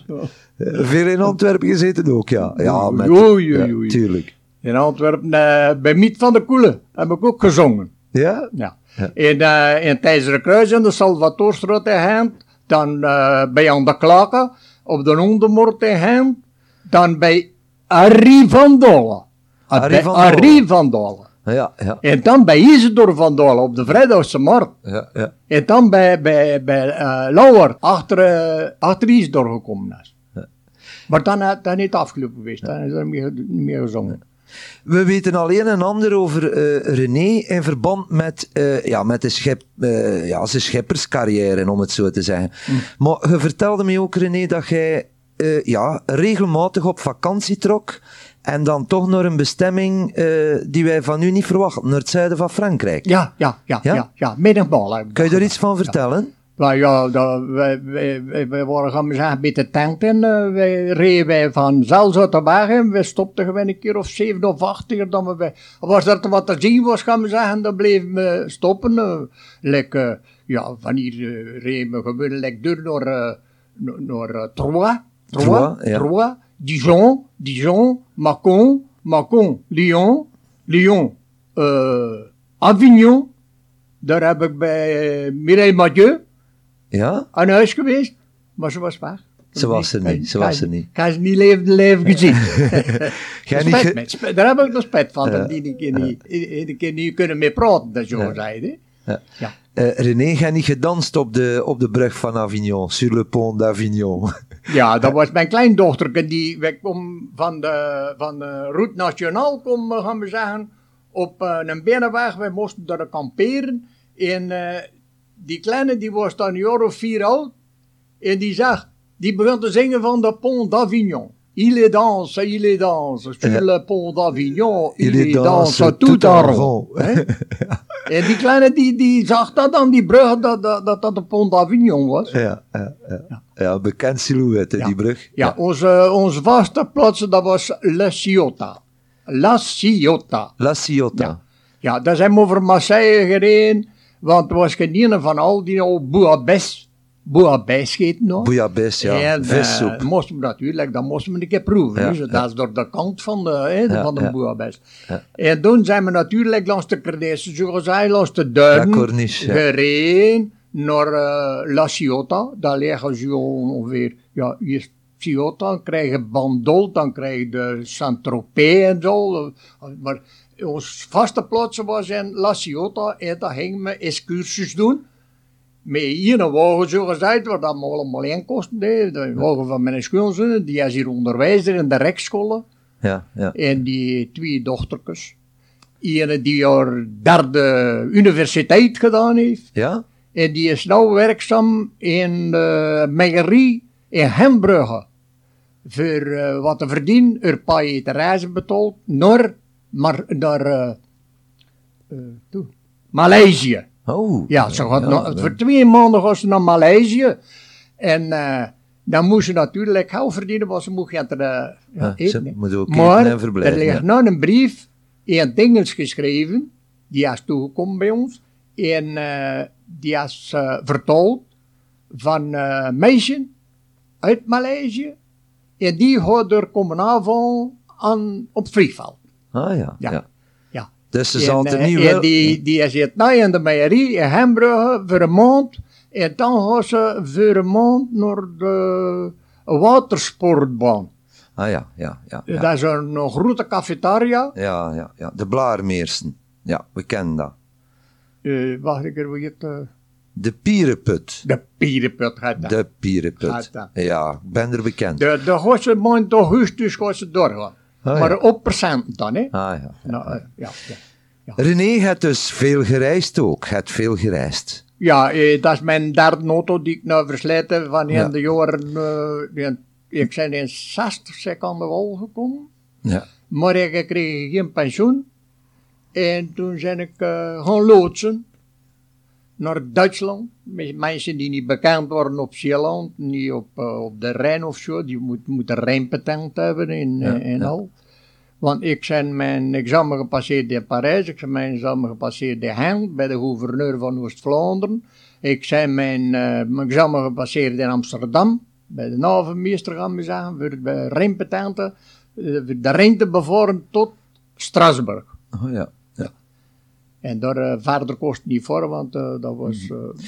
Veel in Antwerpen gezeten ook, ja. Ja, met, oei, oei, oei. tuurlijk. In Antwerpen, uh, bij Miet van de Koele, heb ik ook gezongen. Ja? Ja. ja. In, uh, in Thijzeren Kruis in de Salvatorstraat in Gent, dan uh, bij Aan de Klaken, op de Ondermoord in Gent, dan bij Arie van Dolle. Arie van Dolle. Ja, ja. En dan bij Isidor van Dolen op de Vrijdagse Markt. Ja, ja. En dan bij, bij, bij uh, Lauwer, achter, uh, achter Isidor gekomen is. Ja. Maar dan, uh, dan niet afgelopen geweest, dan is er niet meer, meer gezongen. We weten alleen een ander over uh, René in verband met, uh, ja, met de schep, uh, ja, zijn schepperscarrière, om het zo te zeggen. Mm. Maar je vertelde me ook, René, dat jij ja, regelmatig op vakantie trok en dan toch naar een bestemming uh, die wij van u niet verwachten, naar het zuiden van Frankrijk. Ja, ja, ja, ja, ja, ja middenbal. Kan je daar iets van vertellen? Ja. Nou ja, dat, wij, wij, wij, waren gaan we zeggen met de tent in. Uh, wij reden wij van Zels uit de. We stopten gewoon een keer of zeven of acht keer. Dan we, was er wat te zien was, gaan we zeggen, dan bleven we stoppen. Uh, like, ja, van hier uh, reden we gewoon like, door naar, naar Troyes. Troyes, ja. Troyes. Dijon, Dijon, Macon, Macon, Lyon, Lyon, uh, Avignon. Daar heb ik bij uh, Mireille Mathieu ja? aan huis geweest, maar ze was weg. Ze was er niet, ze was er niet. Ik heb ze niet leven, leven gezien. Niet ge daar heb ik nog spet van, dat die een keer, niet, een keer niet kunnen mee praten, dat zo zeiden. Ja. ja. Eh, René, ga niet gedanst op de, op de brug van Avignon, sur le pont d'Avignon. Ja, dat was mijn kleindochter. Die wij kom van de, van de route nationaal, kom, eh, gaan we zeggen, op eh, een binnenweg. Wij moesten daar kamperen. En eh, die kleine, die was dan een jaar of vier oud. En die zag, die begon te zingen van de pont d'Avignon. Il est danse, il est danse, sur le pont d'Avignon, il, Il est danse, danse tout en rond. En die kleine, die, die zag dat aan die brug, dat dat, dat, dat de pont d'Avignon was. ja, ja, ja. ja, bekend silhouet, die brug. Ja, onze, onze vaste plaats, dat was La Ciotta. La Ciotta. La Ciotta. Ja. Daar zijn we over Marseille gereden, want er was geen van al die al Bouabes. Bouabes heet nog. Bouillabaisse, ja. En, eh, Vissoep. moesten we natuurlijk, dat moesten we een keer proeven. Ja, dus ja. dat is door de kant van de, Ja, van de. Ja. En toen zijn we natuurlijk langs de Cardesse, zoals hij, langs de La duinen Corniche, gereden naar eh, La Ciotta. Daar liggen ze ongeveer, ja, hier Ciotta, dan krijg je Bandol, dan krijg je de Saint-Tropez en zo. Maar ons vaste plaats was in La Ciotta en daar gingen we excursies doen. Met hier een wagen, zo gezegd, dat me allemaal in kosten. De wagen van mijn schoonzoon, die is hier onderwijzer in de rekscholen. Ja, ja. En die twee dochtertjes. Ene die haar derde universiteit gedaan heeft. Ja? En die is nu werkzaam in de megerie in Hembrugge. Voor eh, wat te verdienen, er pa je te reizen betaald naar, maar, naar eh, eh, toe, Maleisië. Oh. Ja, ze gaat nog- voor twee maanden gaan ze naar Maleisië. En eh, dan moest ze natuurlijk geld verdienen, want ze moest er ja, Ja, ze eten. ook maar er ligt ja. nou een brief in Engels geschreven, die is toegekomen bij ons. En eh, die is eh, vertaald van eh meisje uit Maleisië. En die gaat er komen aanvallen aan, op Vliegveld. Ah ja, ja. Dus ze En, zal er eh, niet en wel... die, die zit nu in de meijerie in Hembrugge voor een maand. En dan gaan ze voor een maand naar de watersportbaan. Ah ja, ja, ja. Ja, Dat is een, een grote cafetaria. ja, ja, ja. De Blaarmeersen. Ja, we kennen dat. Eh, wacht ik er weer het, eh, De Pierenput. de Pierenput gaat dat. De Pierenput. Gaat dat. Ja, ik ben er bekend. De, de ze maand augustus gaan ze doorgaan. Ah, maar op procent dan, hè. Ah ja. Nou, eh, ja, ja. René heeft dus veel gereisd ook. Het veel gereisd. Ja, eh, dat is mijn derde auto die ik nou verslijt heb van in de jaren... eh, in- ik ben in 60 zeg aan de wal gekomen. Ja. Maar ik kreeg geen pensioen. En toen ben ik eh, gaan loodsen naar Duitsland. Mensen die niet bekend worden op Zeeland, niet op, eh, op de Rijn of zo. Die moet- moeten Rijnpatent hebben en, Ja, eh, ja. al. Want ik ben mijn examen gepasseerd in Parijs, ik ben mijn examen gepasseerd in Gent, bij de gouverneur van Oost-Vlaanderen. Ik ben mijn, eh, mijn examen gepasseerd in Amsterdam, bij de navenmeester gaan we zeggen, voor de Rijnpatenten, eh, de Rijn te bevaren tot Strasbourg. Oh ja. En daar eh, verder kost het niet voor, want eh, dat was... Mm. eh,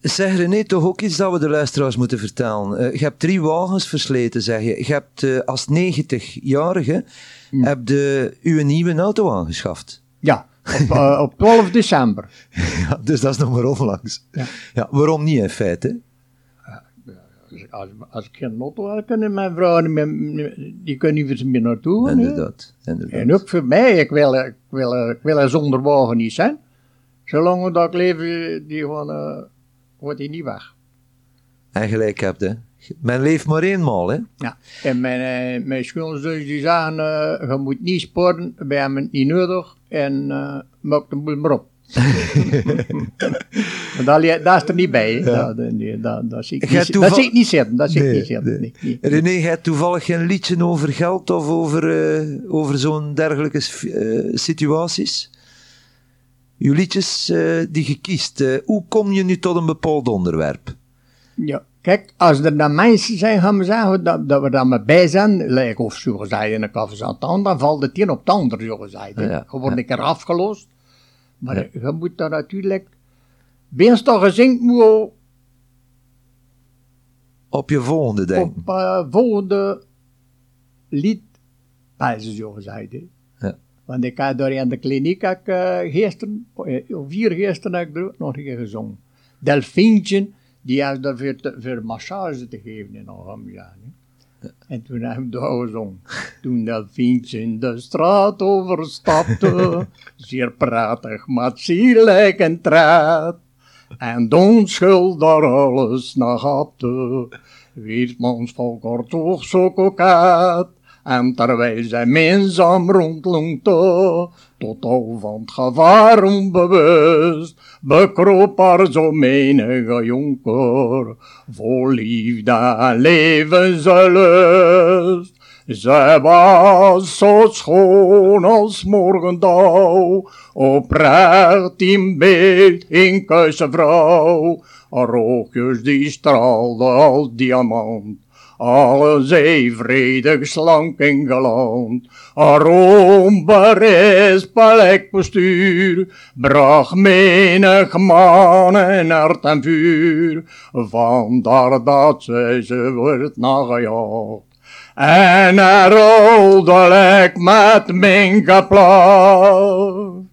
Zeg René, toch ook iets dat we de luisteraars moeten vertellen. Je hebt drie wagens versleten, zeg je. Je hebt als 90-jarige Mm. heb je uw nieuwe auto aangeschaft. ja, op, op 12 december. Ja, dus dat is nog maar onlangs. Ja. Ja, waarom niet in feite? Dus als, als ik geen auto had, kunnen mijn meer- die kunnen niet meer naartoe. gaan, hè. Inderdaad. inderdaad. En ook voor mij, ik wil, ik wil, ik wil er zonder wagen niet zijn. Zolang dat ik leef, die gewoon, eh wordt die niet weg. En gelijk hebt, hè. Men leeft maar eenmaal, hè. Ja. En mijn, eh, mijn schoonzus die zeggen, eh, je moet niet sporten, hebben het niet nodig en eh maak de boel maar op. li- dat is er niet bij. hè. Dat, nee, dat, dat, zie ik niet, toeval- dat zie ik niet zitten. Dat zie ik Nee, niet zitten. nee. Nee, nee. René, jij hebt toevallig geen liedje over geld of over, eh, over zo'n dergelijke eh, situaties? Uw liedjes eh, die je kiest, hoe kom je nu tot een bepaald onderwerp? Ja, kijk, als er dan mensen zijn, gaan we zeggen dat, dat we daar maar bij zijn, lijkt of zo gezegd in een kaffe dan valt het een op het ander, zo gezegd. Ja, Je wordt ja. een keer afgelost. Maar Ja. je moet daar natuurlijk, toch gezinkt moet Op je volgende denk. op eh, volgende lied, zo gezegd. Ja. Want ik had door in de kliniek uh, gisteren, uh, vier gisteren heb ik nog een keer gezongen. Delfientje, die had er voor, massage te geven in Alhamdulillah. En toen heb ik daar gezongen. Toen Delfientje in de straat overstapte, zeer pratig, maar sierlijk en traat. En de onschuld daar alles naar hapte, Weermans volk wordt toch zo kokaat. En terwijl zij minzaam rondlonkte, tot al van het gevaar onbewust, bekroop haar zo menige jonker, vol liefde en levenslust. Zij was zo schoon als morgendauw, oprecht in beeld, in kuisse vrouw. Haar oogjes die straalden als diamant, alles vredig, slank en galant. Haar onberisp postuur, bracht menig man en hart en vuur. Vandaar dat zij ze wordt nagejaagd. En er rolde met mijn applaus.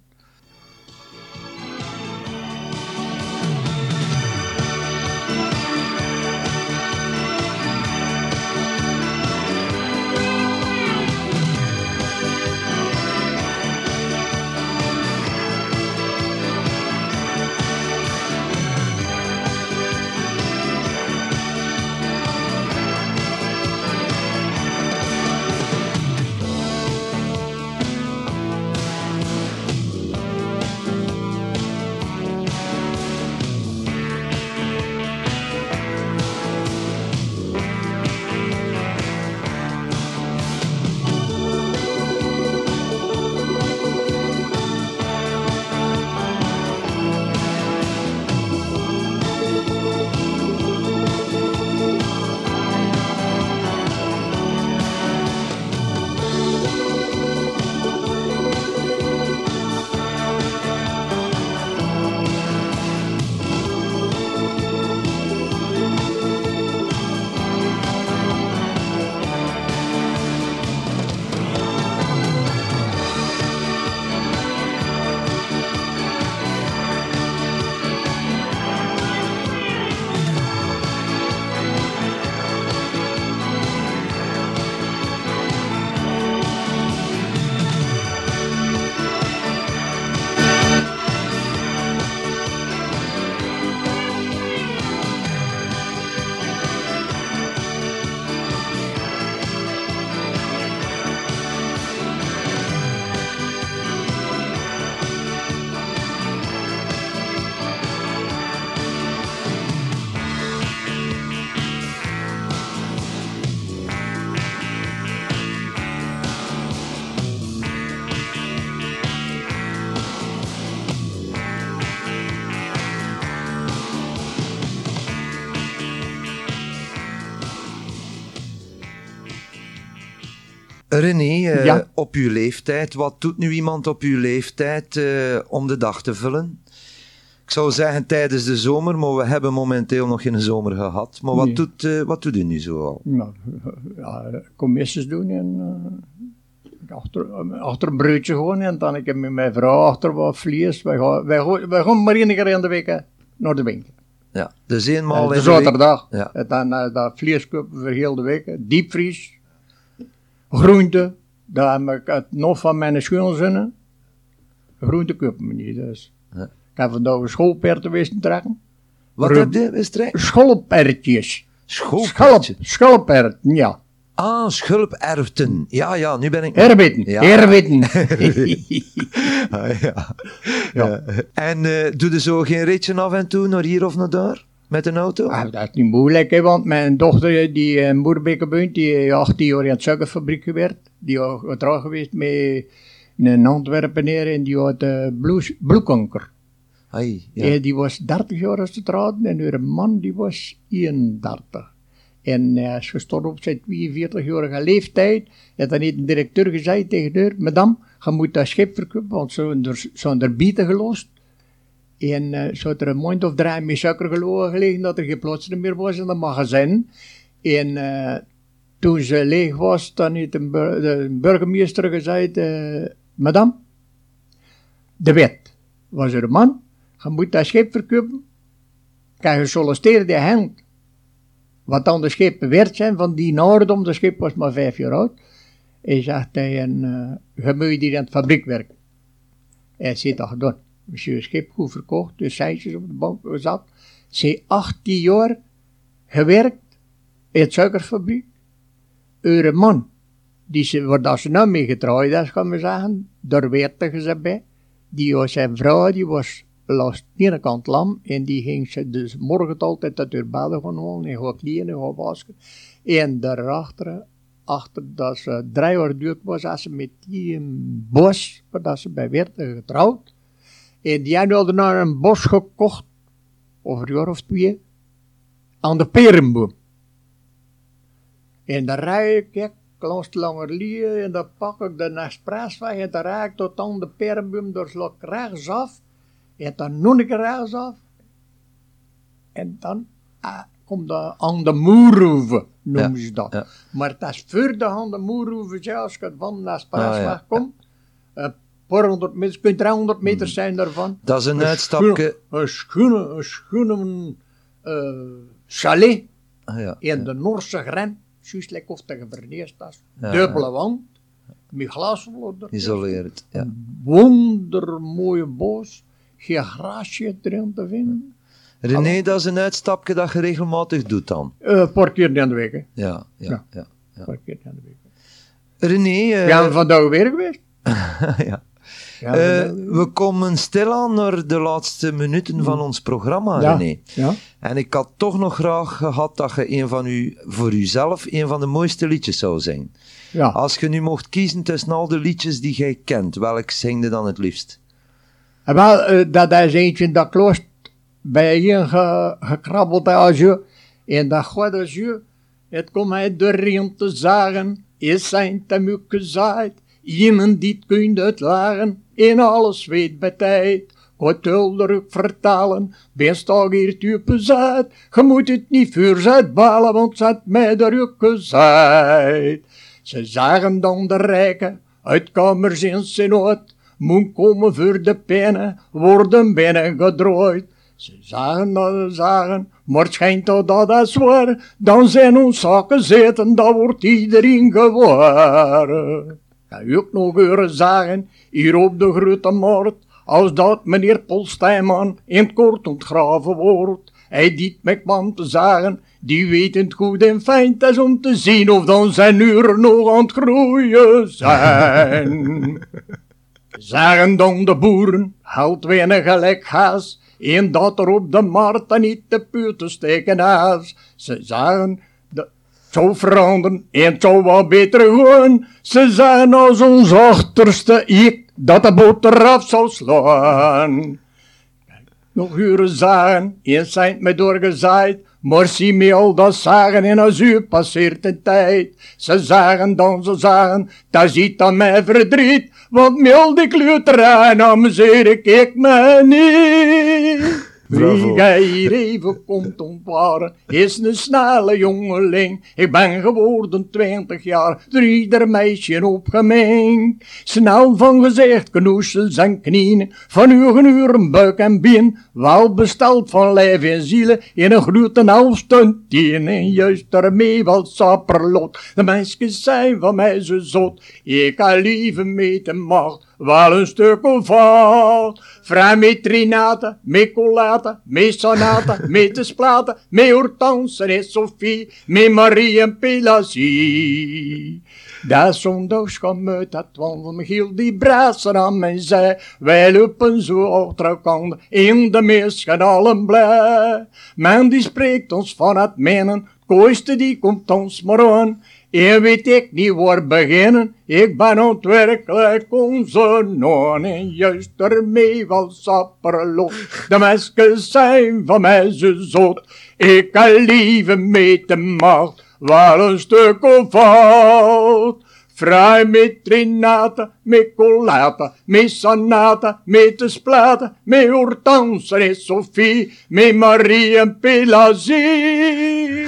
René, uh, op uw leeftijd, wat doet nu iemand op uw leeftijd uh, om de dag te vullen? Ik zou zeggen tijdens de zomer, maar we hebben momenteel nog geen zomer gehad. Maar wat, nee. doet, uh, wat doet u nu zoal? Nou, ja, commissies doen en achter, achter een broodje gewoon. En dan ik met mijn vrouw achter wat vlees. Wij gaan, wij, wij gaan maar één keer in de week naar de winkel. Ja, dus eenmaal in de zaterdag. Ja. En dan dat vlees kopen voor heel de week. Diepvries groente, daar heb ik het nog van mijn schoonzonen. Groente kopen we niet, dus. Ja. Ik heb vandaag schoolperten wisten trekken. Wat heb je wist trekken? Schoolpertjes? Schoolperten, ja. Ah, schulperften. Ja, ja, nu ben ik... Erwitten, ja. erwitten. ah, ja. ja. En uh, doe je zo geen ritje af en toe naar hier of naar daar? Met een auto? Ah, dat is niet moeilijk, hè, want mijn dochter, die in Moerbekenbunt, die 18 jaar in de suikerfabriek gewerkt. Die was getrouwd geweest met een Antwerpenaar en die had uh, bloedkanker. Ja. Die was 30 jaar als getrouwd en haar man die was 31. En hij is gestorven op zijn 42-jarige leeftijd. En dan heeft de directeur gezegd tegen haar, madame, je moet dat schip verkopen, want ze zijn er bieten gelost. En uh, zo er een maand of drie met suiker gelegen dat er geen plaats meer was in het magazijn. En uh, toen ze leeg was, dan heeft de, de burgemeester gezegd, uh, madame, de wet was er een man, je moet dat schip verkopen, kan je solliciteren die hand. Wat dan de schepen werd zijn van die Noordom, de schip was maar vijf jaar oud. Hij zegt hij, en, uh, je moet hier in het fabriek werken. Hij zit dat gedaan. Monsieur schip goed verkocht, dus zijtjes op de bank zat. Ze 18 jaar gewerkt in het suikerfabriek. Eure man, die ze, waar dat ze nou mee getrouwd is, kan we zeggen, daar werd ze bij. Die was zijn vrouw, die was langs de ene kant lam en die ging ze dus morgen altijd dat haar bedden gaan halen en gaan kleden en gaan wassen. En daarachter, achter dat ze drie jaar duurt was, als ze met die bos, waar dat ze bij werd getrouwd. En die hadden naar een bos gekocht, over een jaar of twee, aan de perenboom. En daar rijd ik, langs de Langerlie, en dan pak ik de Nespresweg, en dan rijd ik tot aan de perenboom, door slok rechtsaf, en dan een keer rechtsaf, en dan ah, komt de aan de Moerhoeve, noemen ze dat. Ja. Maar het is voor de aan de Moerhoeve, als je van de Nespresweg ah, ja. komt, een paar honderd meter, kunt 300 meter zijn daarvan. Dat is een, uitstapje. Een schoenen, een schoenen, uh, chalet ah, ja, in de Noorse grens, juist lekker of tegen Verneestas. Dubbele wand, met glasvloer. Isoleerd, ja. Een wondermooie bos, geen grasje erin te vinden. René, dat is een uitstapje dat je regelmatig doet dan? Uh, een paar keer in de week. Ja, ja, ja. ja. Een paar keer in de week. René... Uh, ja, vandaag weer geweest. ja. Ja, uh, we komen stilaan naar de laatste minuten van ons programma, ja, René. Ja. En ik had toch nog graag gehad dat je een van u, voor uzelf een van de mooiste liedjes zou zijn. Ja. Als je nu mocht kiezen tussen al de liedjes die jij kent, welk zing je dan het liefst? En wel, uh, dat is eentje dat kloost bij je ge, gekrabbeld als je. En dat God als je, het komt uit de riem te zagen, is zijn te mukken gezaaid. Iemand die het kunt in alles weet bij tijd. Kortulderig vertalen, best al hier type zuid. Je moet het niet voor balen, want zet mij de rukken zuid. Ze zagen dan de rijken, uit kamers in nood. Moet komen voor de pennen, worden binnen gedrooid. Ze zagen dat ze zagen, maar schijnt dat dat is waar. Dan zijn ons zaken zitten, dan wordt iedereen gewaar. Kan u ook nog horen zagen, hier op de grote moord, als dat meneer Polstijman in het kort ontgraven wordt. Hij diet met man te zagen, die weet het goed en fijn, het is om te zien of dan zijn uren nog aan het groeien zijn. Zagen dan de boeren, houdt weinig gelijk haas, en dat er op de markt niet te puur te steken haas. Ze zagen zou veranderen en het zou wel beter gewoon. Ze zijn als ons achterste ik dat de boot eraf zou slaan. Nog uren zagen, eens zijn me doorgezaaid, maar zie me al dat zagen en als u passeert de tijd. Ze zagen dan ze zagen, dat ziet dan mij verdriet, want milde kleuterij amuseer ik me niet. Wie gij even komt ontwaren, is een snelle jongeling. Ik ben geworden twintig jaar, er ieder meisje opgemengd. Snel van gezicht, knoesels en knieën, van uw uren buik en bien. Wel besteld van lijf en zielen, in een grote halfstund tien. En juist daarmee sapperlot, de meisjes zijn van mij zo zot. Ik ga liever mee te macht, wel een stuk of wat. Vrij met Trinata, met Colata, met Sonata, met de Splata, met Hortense en Sophie, met Marie en Pelagie. Daar zondags kwam uit dat van Michiel die brazen aan mij zei, wij lopen zo achter elkaar in de mis gaan allen blij. Men die spreekt ons van het menen, kooiste die komt ons maar aan. En weet ik niet waar beginnen, ik ben ontwerkelijk onze non. En juist ermee wel de mensen zijn van mij zo zot. Ik kan liever mee te macht, wel een stuk of. Vrij met Renata, met Colata, met Sanata, met de Splata, met Hortense en Sophie, met Marie en Pelagie.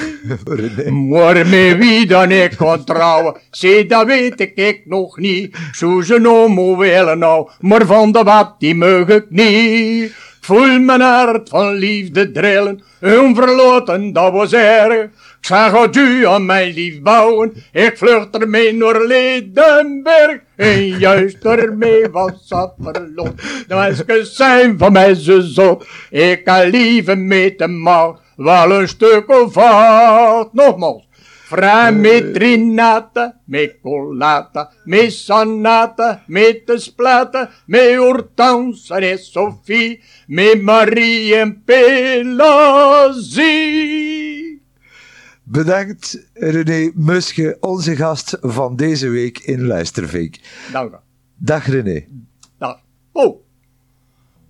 Maar met wie dan ik kan trouwen, zie dat weet ik, ik nog niet. Zo ze nou willen nou, maar van de wat die mag ik niet. Voel mijn hart van liefde drillen, onverloten, dat was erg. Ik zag adieu aan mijn lief bouwen, ik vlucht ermee naar Ledenberg. En juist ermee was dat verloren, de zijn van mij zo zot. Ik kan liever met de maag, wel een stuk of wat. Nogmaals. Fra met Renata, met Colata, met Sanata, met de Splata, met Hortense en Sophie, met Marie en. Bedankt René Musche, onze gast van deze week in Luistervink. Dank u. Dag René. Dag. Oh.